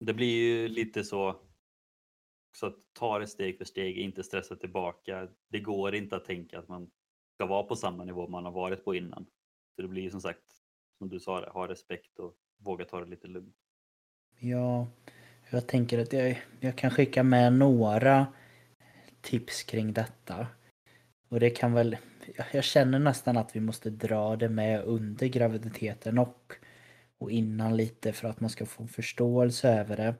Det blir ju lite så så att ta det steg för steg, inte stressa tillbaka. Det går inte att tänka att man ska vara på samma nivå man har varit på innan. Så det blir som sagt, som du sa, ha respekt och våga ta det lite lugnt. Ja, jag tänker att jag, jag kan skicka med några tips kring detta. Och det kan väl, jag känner nästan att vi måste dra det med under graviditeten och, och innan lite för att man ska få förståelse över det.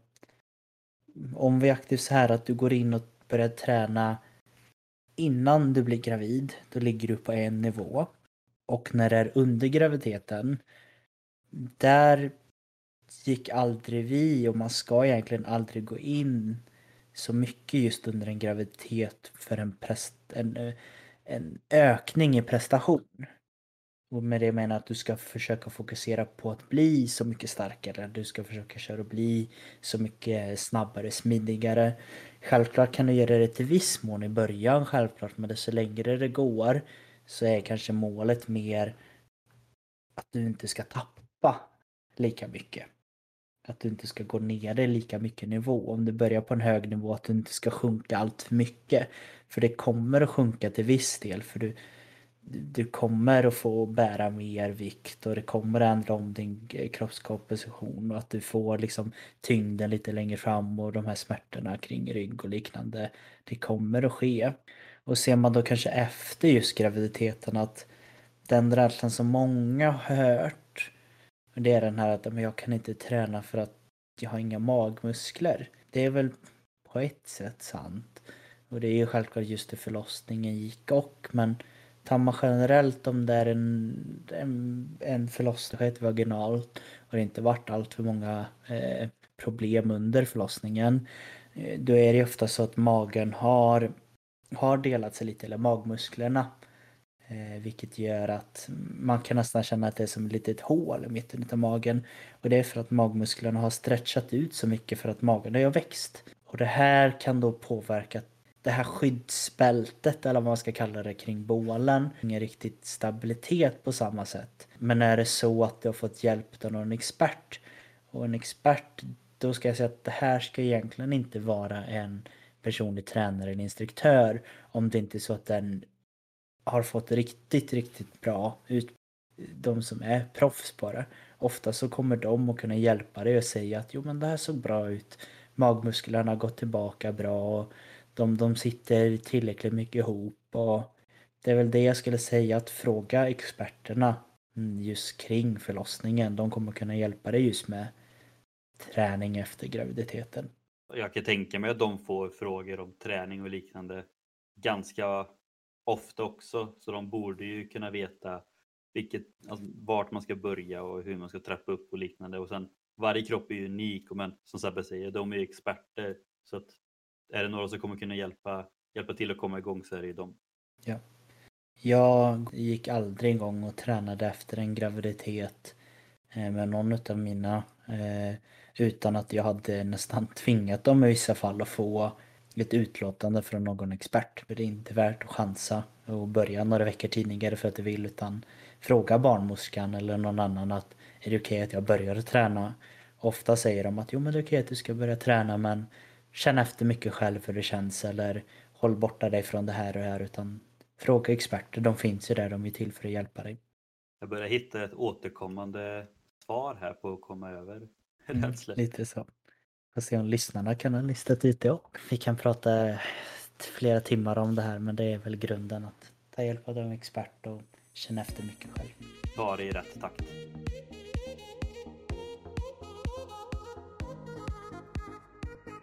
Om vi är aktivt så här att du går in och börjar träna innan du blir gravid, då ligger du på en nivå. Och när det är under graviditeten, där gick aldrig vi och man ska egentligen aldrig gå in så mycket just under en graviditet för en, prest, en, eh, en ökning i prestation. Och med det menar jag att du ska försöka fokusera på att bli så mycket starkare. Du ska försöka köra och bli så mycket snabbare, smidigare. Självklart kan du göra det till viss mån i början, självklart. Men så längre det går så är kanske målet mer att du inte ska tappa lika mycket. Att du inte ska gå ner dig lika mycket nivå. Om du börjar på en hög nivå, att du inte ska sjunka allt för mycket. För det kommer att sjunka till viss del. För du, du kommer att få bära mer vikt och det kommer att ändra om din kroppskomposition och att du får liksom tyngden lite längre fram och de här smärtorna kring rygg och liknande. Det kommer att ske. Och ser man då kanske efter just graviditeten att den rädslan som många har hört det är den här att men jag kan inte träna för att jag har inga magmuskler. Det är väl på ett sätt sant. Och det är ju självklart just det förlossningen gick och men tar man generellt om det är en, en, en förlossning skett vaginalt och det inte varit allt för många eh, problem under förlossningen. Eh, då är det ofta så att magen har, har delat sig lite, eller magmusklerna. Eh, vilket gör att man kan nästan känna att det är som ett litet hål i mitten av magen. Och det är för att magmusklerna har stretchat ut så mycket för att magen har växt. Och det här kan då påverka det här skyddsbältet eller vad man ska kalla det kring bålen. Ingen riktigt stabilitet på samma sätt. Men är det så att du har fått hjälp av någon expert och en expert då ska jag säga att det här ska egentligen inte vara en personlig tränare eller instruktör om det inte är så att den har fått riktigt, riktigt bra ut de som är proffs på det. Ofta så kommer de att kunna hjälpa dig och säga att jo men det här såg bra ut. Magmusklerna har gått tillbaka bra och de, de sitter tillräckligt mycket ihop och det är väl det jag skulle säga att fråga experterna mm, just kring förlossningen. De kommer kunna hjälpa dig just med träning efter graviditeten. Jag kan tänka mig att de får frågor om träning och liknande ganska ofta också, så de borde ju kunna veta vilket, alltså, vart man ska börja och hur man ska trappa upp och liknande. Och sen, varje kropp är ju unik, men som Sebbe säger, de är ju experter. Så att är det några som kommer kunna hjälpa, hjälpa till att komma igång så är det ju de. Ja. Jag gick aldrig igång och tränade efter en graviditet eh, med någon av mina eh, utan att jag hade nästan tvingat dem i vissa fall att få ett utlåtande från någon expert. För det är inte värt att chansa och börja några veckor tidigare för att du vill utan fråga barnmorskan eller någon annan att är det okej okay att jag börjar träna? Ofta säger de att jo men det är okej okay att du ska börja träna men känn efter mycket själv hur det känns eller håll borta dig från det här och det här utan fråga experter, de finns ju där, de är till för att hjälpa dig. Jag börjar hitta ett återkommande svar här på att komma över mm, Lite så. Får se om lyssnarna kan ha listat ut det också. Vi kan prata flera timmar om det här men det är väl grunden att ta hjälp av en expert och känna efter mycket själv. Ta det i rätt takt.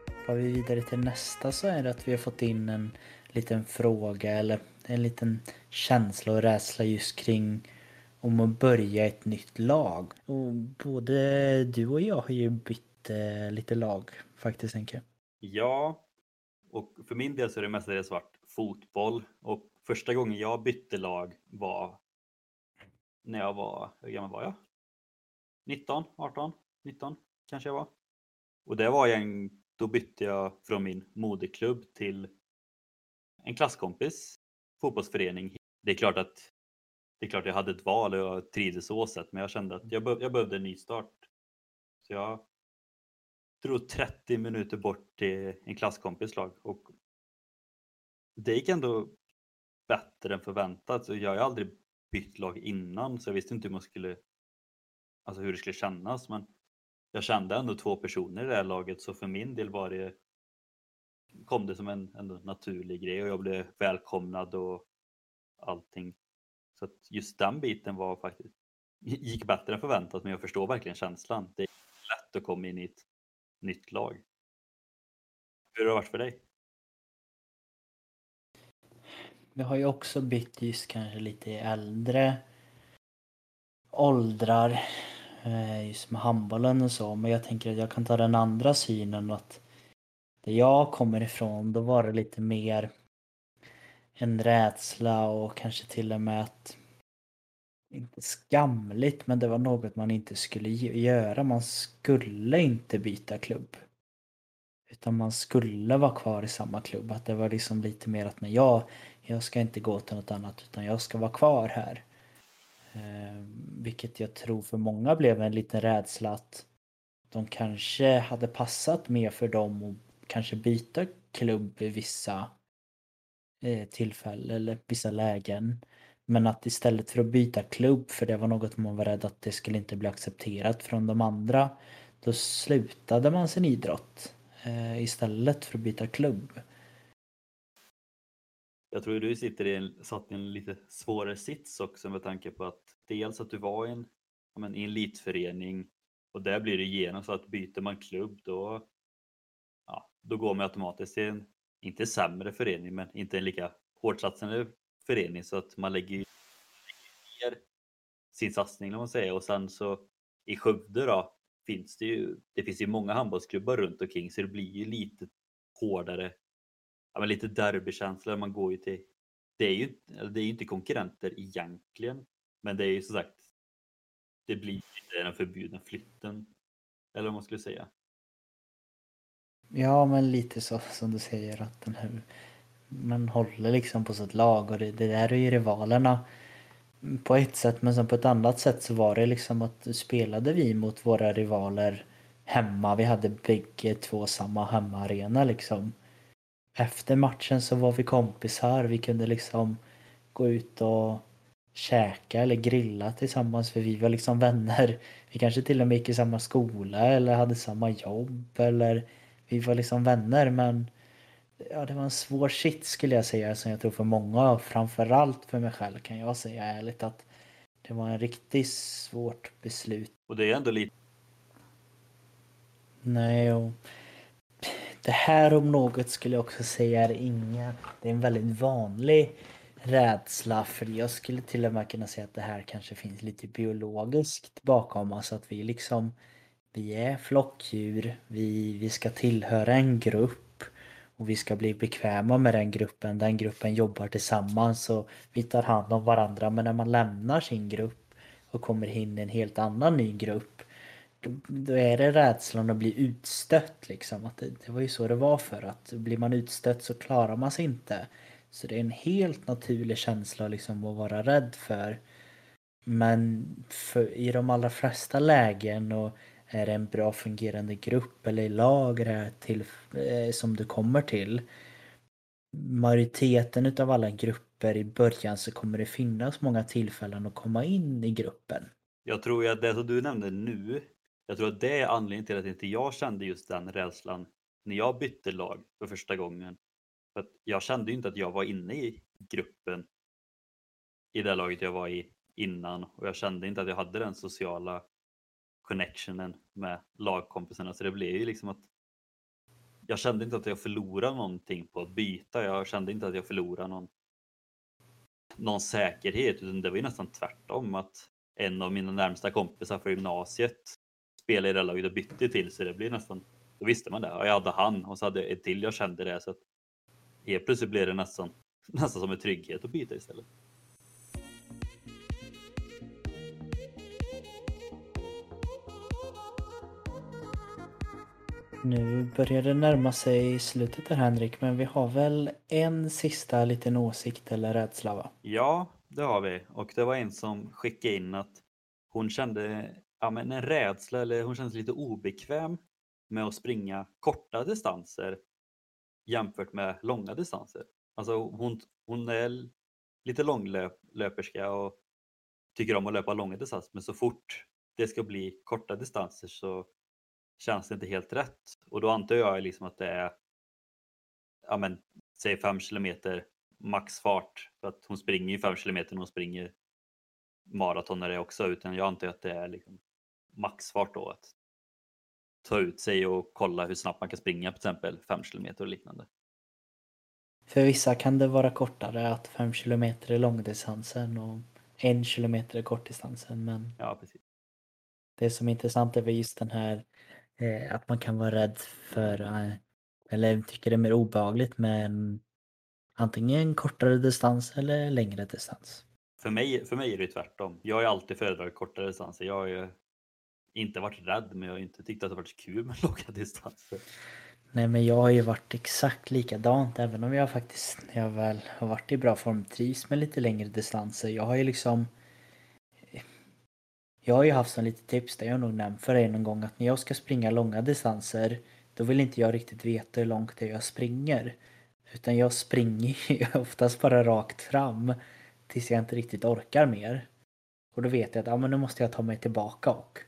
Hoppar vi vidare till nästa så är det att vi har fått in en liten fråga eller en liten känsla och rädsla just kring om att börja ett nytt lag. Och både du och jag har ju bytt lite, lite lag faktiskt tänker jag. Ja, och för min del så är det mestadels svart fotboll och första gången jag bytte lag var när jag var, hur gammal var jag? 19, 18, 19 kanske jag var. Och det var en, då bytte jag från min moderklubb till en klasskompis fotbollsförening. Det är klart att det är klart jag hade ett val och jag trivdes så sätt, men jag kände att jag, be jag behövde en ny start. Så jag drog 30 minuter bort till en klasskompis lag och det gick ändå bättre än förväntat. Så jag har aldrig bytt lag innan så jag visste inte hur man skulle alltså hur det skulle kännas men jag kände ändå två personer i det här laget så för min del var det kom det som en ändå naturlig grej och jag blev välkomnad och allting. Så att just den biten var faktiskt gick bättre än förväntat men jag förstår verkligen känslan. Det är lätt att komma in i ett nytt lag. Hur har det varit för dig? Jag har ju också bytt just kanske lite äldre åldrar eh, just med handbollen och så men jag tänker att jag kan ta den andra synen att där jag kommer ifrån då var det lite mer en rädsla och kanske till och med att inte skamligt men det var något man inte skulle göra. Man skulle inte byta klubb. Utan man skulle vara kvar i samma klubb. Att det var liksom lite mer att men jag, jag ska inte gå till något annat utan jag ska vara kvar här. Eh, vilket jag tror för många blev en liten rädsla att de kanske hade passat mer för dem att kanske byta klubb i vissa eh, tillfällen eller vissa lägen. Men att istället för att byta klubb, för det var något man var rädd att det skulle inte bli accepterat från de andra, då slutade man sin idrott eh, istället för att byta klubb. Jag tror du sitter i en, satt i en lite svårare sits också med tanke på att dels att du var i en, men, i en elitförening och där blir det igenom så att byter man klubb då, ja, då går man automatiskt till en, inte sämre förening men inte en lika hårt satsande förening så att man lägger, ner sin satsning om man säger och sen så i Skövde då finns det ju, det finns ju många handbollsklubbar runt omkring så det blir ju lite hårdare ja, men lite derbykänsla. Man går ju till, det är ju, det är ju inte konkurrenter egentligen, men det är ju som sagt, det blir inte den förbjudna flytten. Eller vad man skulle säga. Ja, men lite så som du säger att den här, man håller liksom på sitt lag och det, det där är ju rivalerna på ett sätt men sen på ett annat sätt så var det liksom att spelade vi mot våra rivaler hemma. Vi hade bägge två samma hemmaarena liksom efter matchen så var vi kompisar. Vi kunde liksom gå ut och käka eller grilla tillsammans för vi var liksom vänner. Vi kanske till och med gick i samma skola eller hade samma jobb eller vi var liksom vänner men ja, det var en svår shit skulle jag säga som jag tror för många och framförallt för mig själv kan jag säga ärligt att det var en riktigt svårt beslut. Och det är ändå lite Nej, och det här om något skulle jag också säga är inga, det är en väldigt vanlig rädsla för jag skulle till och med kunna säga att det här kanske finns lite biologiskt bakom oss att vi liksom vi är flockdjur, vi, vi ska tillhöra en grupp och vi ska bli bekväma med den gruppen, den gruppen jobbar tillsammans och vi tar hand om varandra men när man lämnar sin grupp och kommer in i en helt annan ny grupp då är det rädslan att bli utstött liksom. Att det, det, var ju så det var för att blir man utstött så klarar man sig inte. Så det är en helt naturlig känsla liksom att vara rädd för. Men för, i de allra flesta lägen och är det en bra fungerande grupp eller lag till, eh, som du kommer till. Majoriteten utav alla grupper i början så kommer det finnas många tillfällen att komma in i gruppen. Jag tror ju att det som du nämnde nu jag tror att det är anledningen till att inte jag kände just den rädslan när jag bytte lag för första gången. För att jag kände inte att jag var inne i gruppen i det laget jag var i innan och jag kände inte att jag hade den sociala connectionen med lagkompisarna så det blev ju liksom att jag kände inte att jag förlorade någonting på att byta. Jag kände inte att jag förlorade någon, någon säkerhet, utan det var ju nästan tvärtom att en av mina närmsta kompisar från gymnasiet spelade i det laget och bytte till så det blir nästan, då visste man det. Och jag hade han och så hade jag ett till jag kände det så att helt plötsligt blev det nästan, nästan som en trygghet att byta istället. Nu börjar det närma sig slutet där Henrik, men vi har väl en sista liten åsikt eller rädsla va? Ja, det har vi. Och det var en som skickade in att hon kände ja, men en rädsla eller hon kände sig lite obekväm med att springa korta distanser jämfört med långa distanser. Alltså hon, hon är lite långlöperska och tycker om att löpa långa distanser men så fort det ska bli korta distanser så känns det inte helt rätt. Och då antar jag liksom att det är ja men, säg 5 kilometer maxfart. För att hon springer ju 5 kilometer när hon springer maratonare också. Utan jag antar att det är liksom maxfart då. Att ta ut sig och kolla hur snabbt man kan springa till exempel 5 kilometer och liknande. För vissa kan det vara kortare att 5 kilometer är långdistansen och 1 kilometer är kortdistansen. Men ja, precis. det som är intressant är väl just den här eh, att man kan vara rädd för eh, eller tycker det är mer obehagligt med en antingen kortare distans eller längre distans. För mig, för mig är det tvärtom. Jag har ju alltid föredragit kortare distanser. Jag har ju inte varit rädd men jag har inte tyckt att det varit kul med långa distanser. Nej men jag har ju varit exakt likadant även om jag faktiskt när jag väl har varit i bra form trivs med lite längre distanser. Jag har ju liksom jag har ju haft som lite tips, det jag nog nämnt för dig någon gång att när jag ska springa långa distanser då vill inte jag riktigt veta hur långt det är jag springer. Utan jag springer ju oftast bara rakt fram tills jag inte riktigt orkar mer. Och då vet jag att ja, men nu måste jag ta mig tillbaka och.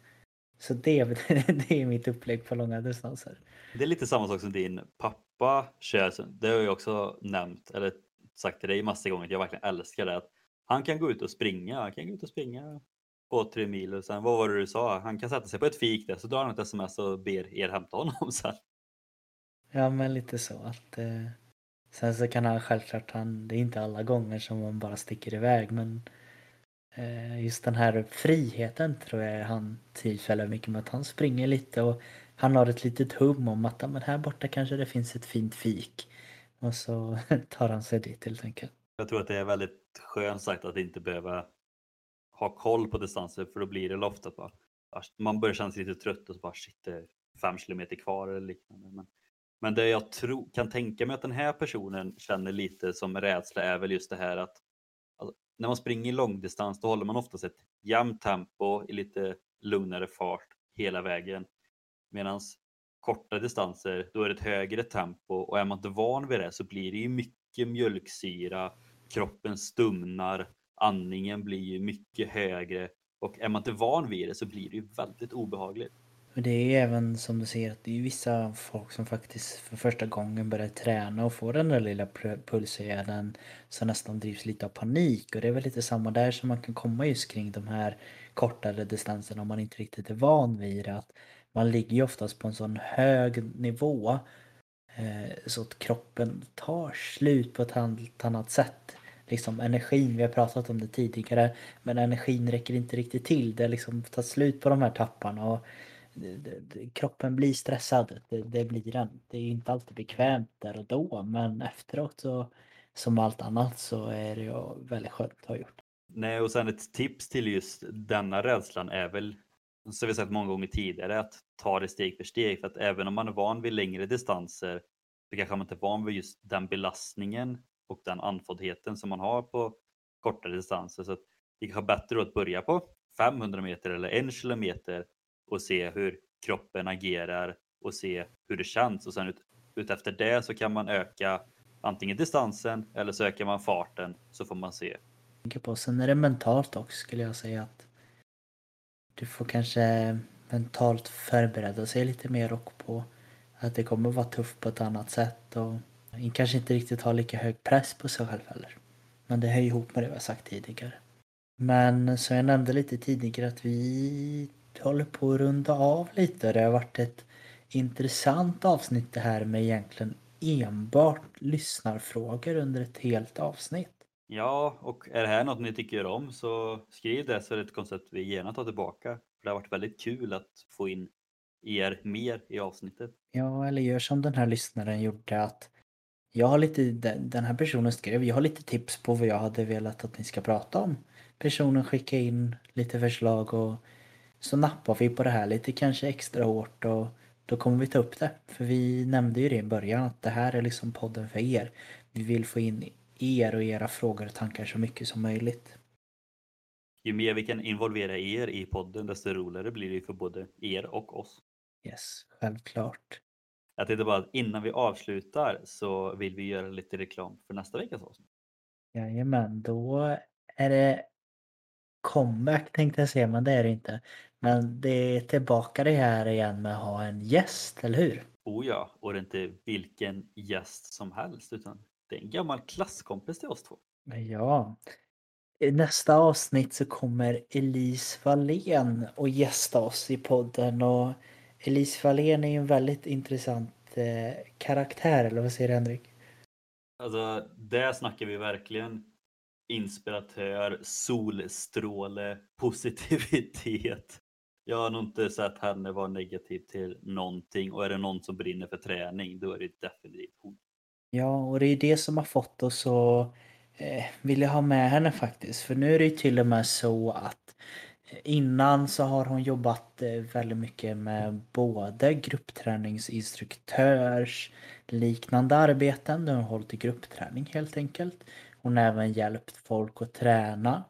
Så det, det är mitt upplägg på långa distanser. Det är lite samma sak som din pappa kör. Det har jag också nämnt, eller sagt till dig massa gånger, att jag verkligen älskar det. Att han kan gå ut och springa, han kan gå ut och springa två, tre mil och sen, vad var det du sa? Han kan sätta sig på ett fik där så drar han ett sms och ber er hämta honom sen. Ja men lite så att eh, Sen så kan han självklart, han, det är inte alla gånger som man bara sticker iväg men eh, just den här friheten tror jag han väldigt mycket med. Att han springer lite och han har ett litet hum om att men här borta kanske det finns ett fint fik. Och så tar han sig dit helt enkelt. Jag tror att det är väldigt skönt sagt att inte behöva ha koll på distanser för då blir det ofta bara man börjar känna sig lite trött och så bara shit det är fem kilometer kvar eller liknande. Men men det jag tro, kan tänka mig att den här personen känner lite som rädsla är väl just det här att alltså, när man springer långdistans då håller man oftast ett jämnt tempo i lite lugnare fart hela vägen. Medan korta distanser då är det ett högre tempo och är man inte van vid det så blir det ju mycket mjölksyra, kroppen stumnar, andningen blir ju mycket högre och är man inte van vid det så blir det ju väldigt obehagligt. Men det är ju även som du säger att det är ju vissa folk som faktiskt för första gången börjar träna och får den där lilla pulshöjden som nästan drivs lite av panik och det är väl lite samma där som man kan komma just kring de här kortare distanserna om man inte riktigt är van vid det. Att man ligger ju oftast på en sån hög nivå eh, så att kroppen tar slut på ett helt annat sätt. Liksom energin, vi har pratat om det tidigare, men energin räcker inte riktigt till. Det liksom tar slut på de här tapparna och kroppen blir stressad. Det, det, blir den. Det är inte alltid bekvämt där och då men efteråt så som allt annat så är det ju väldigt skönt att ha gjort. Nej och sen ett tips till just denna rädslan är väl som vi sagt många gånger tidigare att ta det steg för steg för att även om man är van vid längre distanser så kanske man inte är van vid just den belastningen och den andfåddheten som man har på kortare distanser. Så det kanske är bättre att börja på 500 meter eller en kilometer och se hur kroppen agerar och se hur det känns och sen ut, ut efter det så kan man öka antingen distansen eller så ökar man farten så får man se. På. Sen är det mentalt också skulle jag säga att du får kanske mentalt förbereda sig lite mer och på att det kommer vara tufft på ett annat sätt och kanske inte riktigt ha lika hög press på sig själv heller. Men det hör ihop med det vi har sagt tidigare. Men som jag nämnde lite tidigare att vi håller på att runda av lite. Det har varit ett intressant avsnitt det här med egentligen enbart lyssnarfrågor under ett helt avsnitt. Ja, och är det här något ni tycker om så skriv det så är det ett koncept vi gärna tar tillbaka. För det har varit väldigt kul att få in er mer i avsnittet. Ja, eller gör som den här lyssnaren gjorde att jag har lite, den här personen skrev, jag har lite tips på vad jag hade velat att ni ska prata om. Personen skickade in lite förslag och så nappar vi på det här lite kanske extra hårt och då kommer vi ta upp det. För vi nämnde ju det i början att det här är liksom podden för er. Vi vill få in er och era frågor och tankar så mycket som möjligt. Ju mer vi kan involvera er i podden desto roligare blir det för både er och oss. Yes, självklart. Jag tänkte bara att innan vi avslutar så vill vi göra lite reklam för nästa veckas avsnitt. Jajamän, då är det comeback tänkte jag säga, men det är det inte. Men det är tillbaka det här igen med att ha en gäst, eller hur? Oh ja, och det är inte vilken gäst som helst utan det är en gammal klasskompis till oss två. Ja. I nästa avsnitt så kommer Elise Wallén och gästa oss i podden och Elise Wallén är ju en väldigt intressant eh, karaktär, eller vad säger du Henrik? Alltså, där snackar vi verkligen inspiratör, solstråle, positivitet. Jag har nog inte sett henne vara negativ till någonting och är det någon som brinner för träning då är det definitivt hon. Ja, och det är det som har fått oss att eh, vilja ha med henne faktiskt. För nu är det ju till och med så att innan så har hon jobbat eh, väldigt mycket med både gruppträningsinstruktörs liknande arbeten. Där hon har hållit i gruppträning helt enkelt. Hon har även hjälpt folk att träna.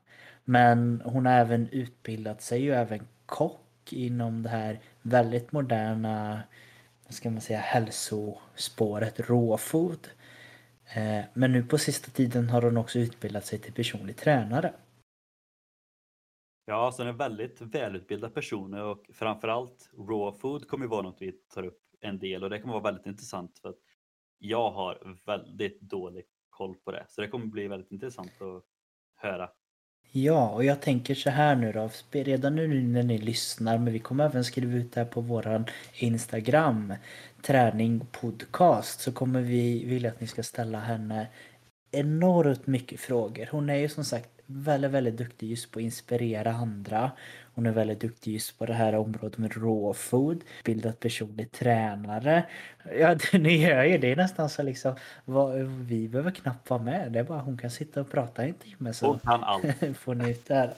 Men hon har även utbildat sig och även kock inom det här väldigt moderna vad ska man säga, hälsospåret råfod. Eh, men nu på sista tiden har hon också utbildat sig till personlig tränare. Ja, så är väldigt välutbildade personer och framförallt raw food kommer ju vara något vi tar upp en del och det kommer vara väldigt intressant för att jag har väldigt dålig koll på det. Så det kommer bli väldigt intressant att höra. Ja, och jag tänker så här nu då. Redan nu när ni lyssnar, men vi kommer även skriva ut det här på våran Instagram. Träning podcast. Så kommer vi vilja att ni ska ställa henne enormt mycket frågor. Hon är ju som sagt väldigt, väldigt duktig just på att inspirera andra. Hon är väldigt duktig just på det här området med raw food, bildat personlig tränare. Ja, ni hör ju, det är nästan så liksom, vad, vi behöver knappt vara med. Det är bara hon kan sitta och prata en timme så Hon kan allt. får ni ut det här.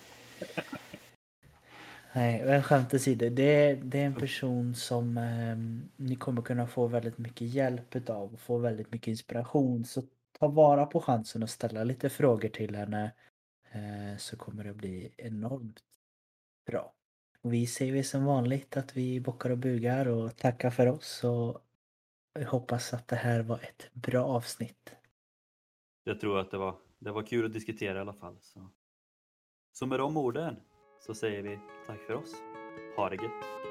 Nej, men skämt åsido. Det, det är en person som eh, ni kommer kunna få väldigt mycket hjälp utav och få väldigt mycket inspiration. Så ta vara på chansen att ställa lite frågor till henne Eh, så kommer det bli enormt bra. Och vi säger som vanligt att vi bockar och bugar och tackar för oss och jag hoppas att det här var ett bra avsnitt. Jag tror att det var, det var kul att diskutera i alla fall. Så, så med de orden så säger vi tack för oss. Ha det gött!